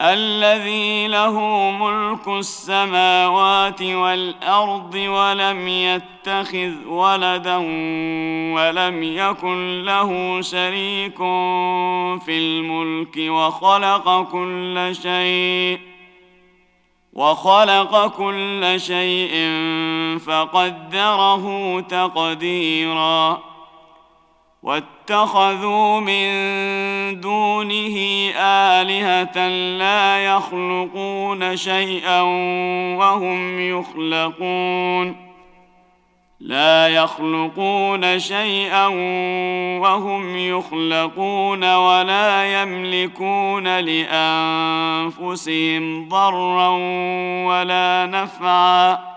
الذي له ملك السماوات والأرض ولم يتخذ ولدا ولم يكن له شريك في الملك وخلق كل شيء وخلق كل شيء فقدره تقديرا. واتخذوا من دونه آلهة لا يخلقون شيئا وهم يخلقون. لا يخلقون شيئا وهم يخلقون ولا يملكون لأنفسهم ضرا ولا نفعا.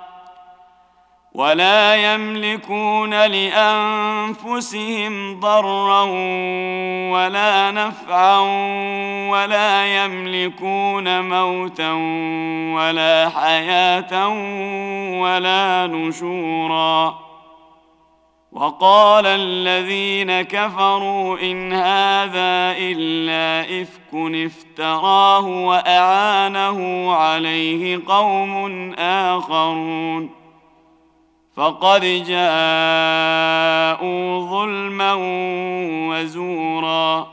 ولا يملكون لأنفسهم ضرا ولا نفعا ولا يملكون موتا ولا حياة ولا نشورا. وقال الذين كفروا إن هذا إلا إفك افتراه وأعانه عليه قوم آخرون. فقد جاءوا ظلما وزورا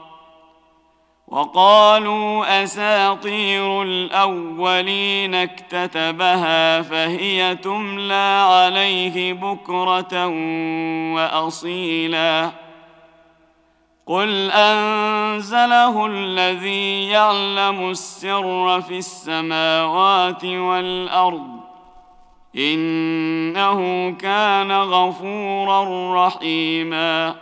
وقالوا أساطير الأولين اكتتبها فهي تملى عليه بكرة وأصيلا قل أنزله الذي يعلم السر في السماوات والأرض إنه كان غفورا رحيما.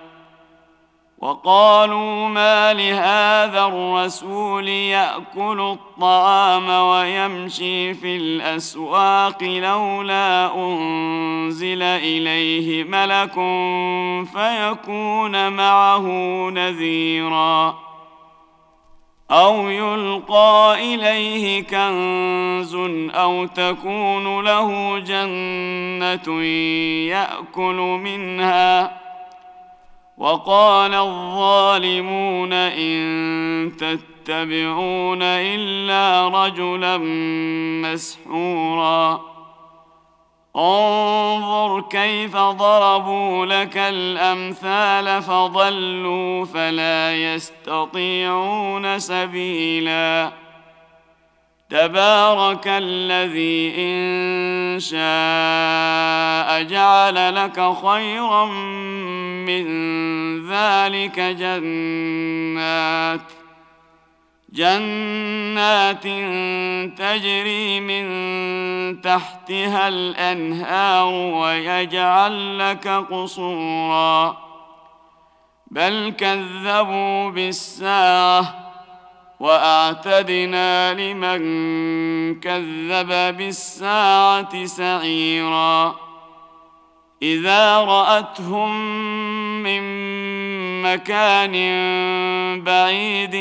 وقالوا ما لهذا الرسول يأكل الطعام ويمشي في الأسواق لولا أنزل إليه ملك فيكون معه نذيرا. أو يلقى إليه كنز أو تكون له جنة يأكل منها. وقال الظالمون إن تتبعون إلا رجلا مسحورا. انظر كيف ضربوا لك الأمثال فضلوا فلا يستطيعون سبيلا. تبارك الذي إن شاء جعل لك خيرا من ذلك جنات. جنات تجري من تحتها الأنهار ويجعل لك قصورا. بل كذبوا بالساعة وأعتدنا لمن كذب بالساعة سعيرا. إذا رأتهم من مكان بعيد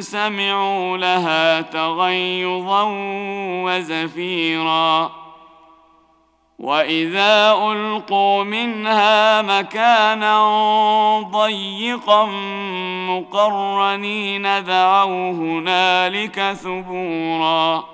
سمعوا لها تغيظا وزفيرا. وإذا ألقوا منها مكانا ضيقا مقرنين دعوا هنالك ثبورا.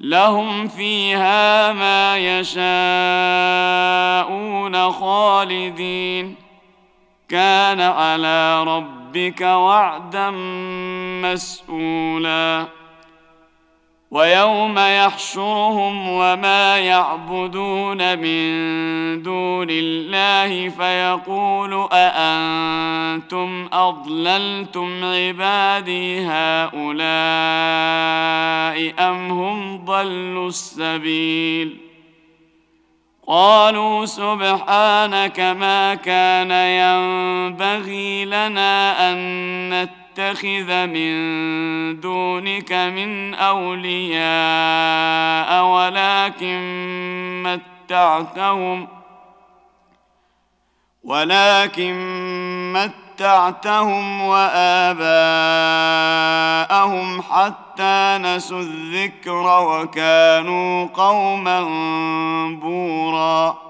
لهم فيها ما يشاءون خالدين. كان على ربك وعدا مسؤولا. ويوم يحشرهم وما يعبدون من دون الله فيقول أأنتم أضللتم عبادي هؤلاء أم هم ضلوا السبيل قالوا سبحانك ما كان ينبغي لنا أن نتبع نتخذ من دونك من أولياء ولكن متعتهم ولكن متعتهم وآباءهم حتى نسوا الذكر وكانوا قوما بوراً.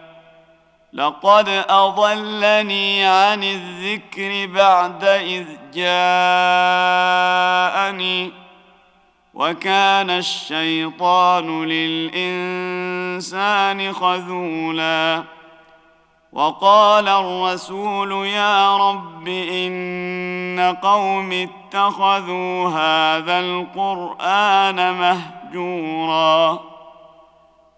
لقد أضلني عن الذكر بعد إذ جاءني وكان الشيطان للإنسان خذولا وقال الرسول يا رب إن قوم اتخذوا هذا القرآن مهجورا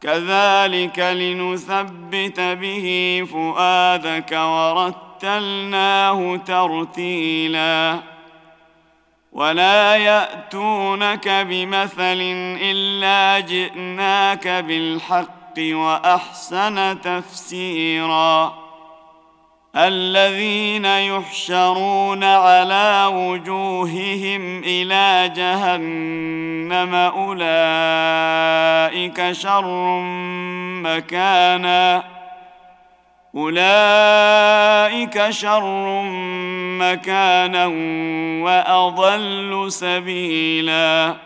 كذلك لنثبت به فؤادك ورتلناه ترتيلا. ولا يأتونك بمثل إلا جئناك بالحق وأحسن تفسيرا. الذين يحشرون على وجوههم إلى جهنم أولئك شر مكانا أولئك شر مكانا وأضل سبيلا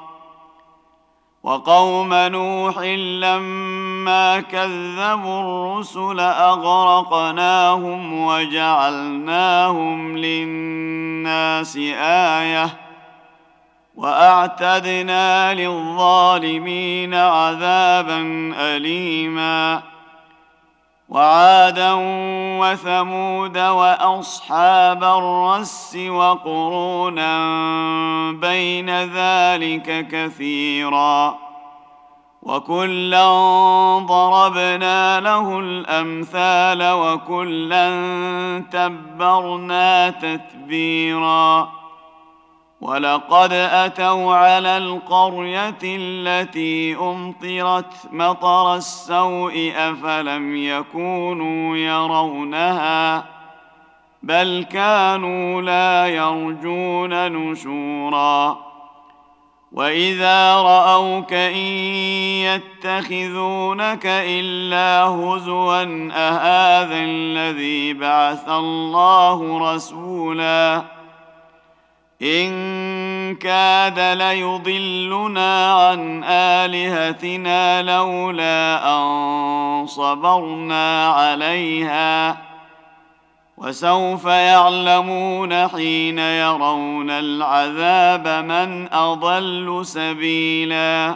وقوم نوح لما كذبوا الرسل أغرقناهم وجعلناهم للناس آية وأعتدنا للظالمين عذابا اليما وعادا وثمود وأصحاب الرس وقرونا بين ذلك كثيرا وكلا ضربنا له الأمثال وكلا تبرنا تتبيرا ولقد أتوا على القرية التي أمطرت مطر السوء أفلم يكونوا يرونها بل كانوا لا يرجون نشورا وإذا رأوك إن يتخذونك إلا هزوا أهذا الذي بعث الله رسولا إن كاد ليضلنا عن آلهتنا لولا أن صبرنا عليها وسوف يعلمون حين يرون العذاب من أضل سبيلا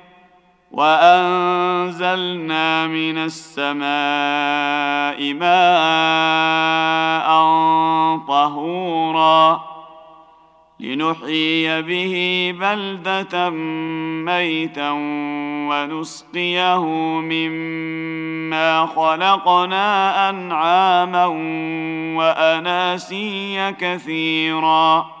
وأنزلنا من السماء ماء طهورا لنحيي به بلدة ميتا ونسقيه مما خلقنا أنعاما وأناسيا كثيرا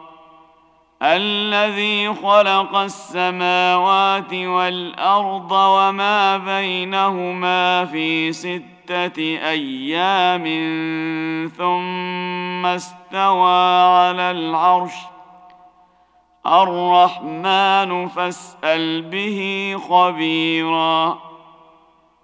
الذي خلق السماوات والأرض وما بينهما في ستة أيام ثم استوى على العرش. الرحمن فاسأل به خبيرا.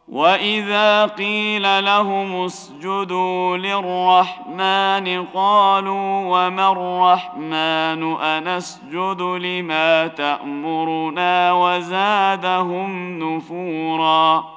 واذا قيل لهم اسجدوا للرحمن قالوا وما الرحمن انسجد لما تامرنا وزادهم نفورا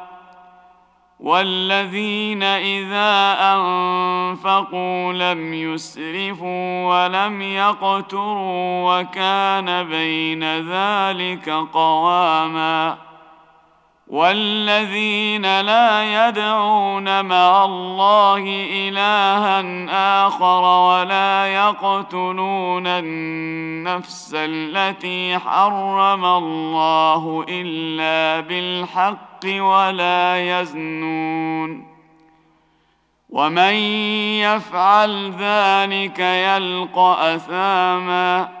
والذين إذا أنفقوا لم يسرفوا ولم يقتروا وكان بين ذلك قواما والذين لا يدعون مع الله إلها آخر ولا يقتلون النفس التي حرم الله إلا بالحق ولا يزنون ومن يفعل ذلك يلقى أثاما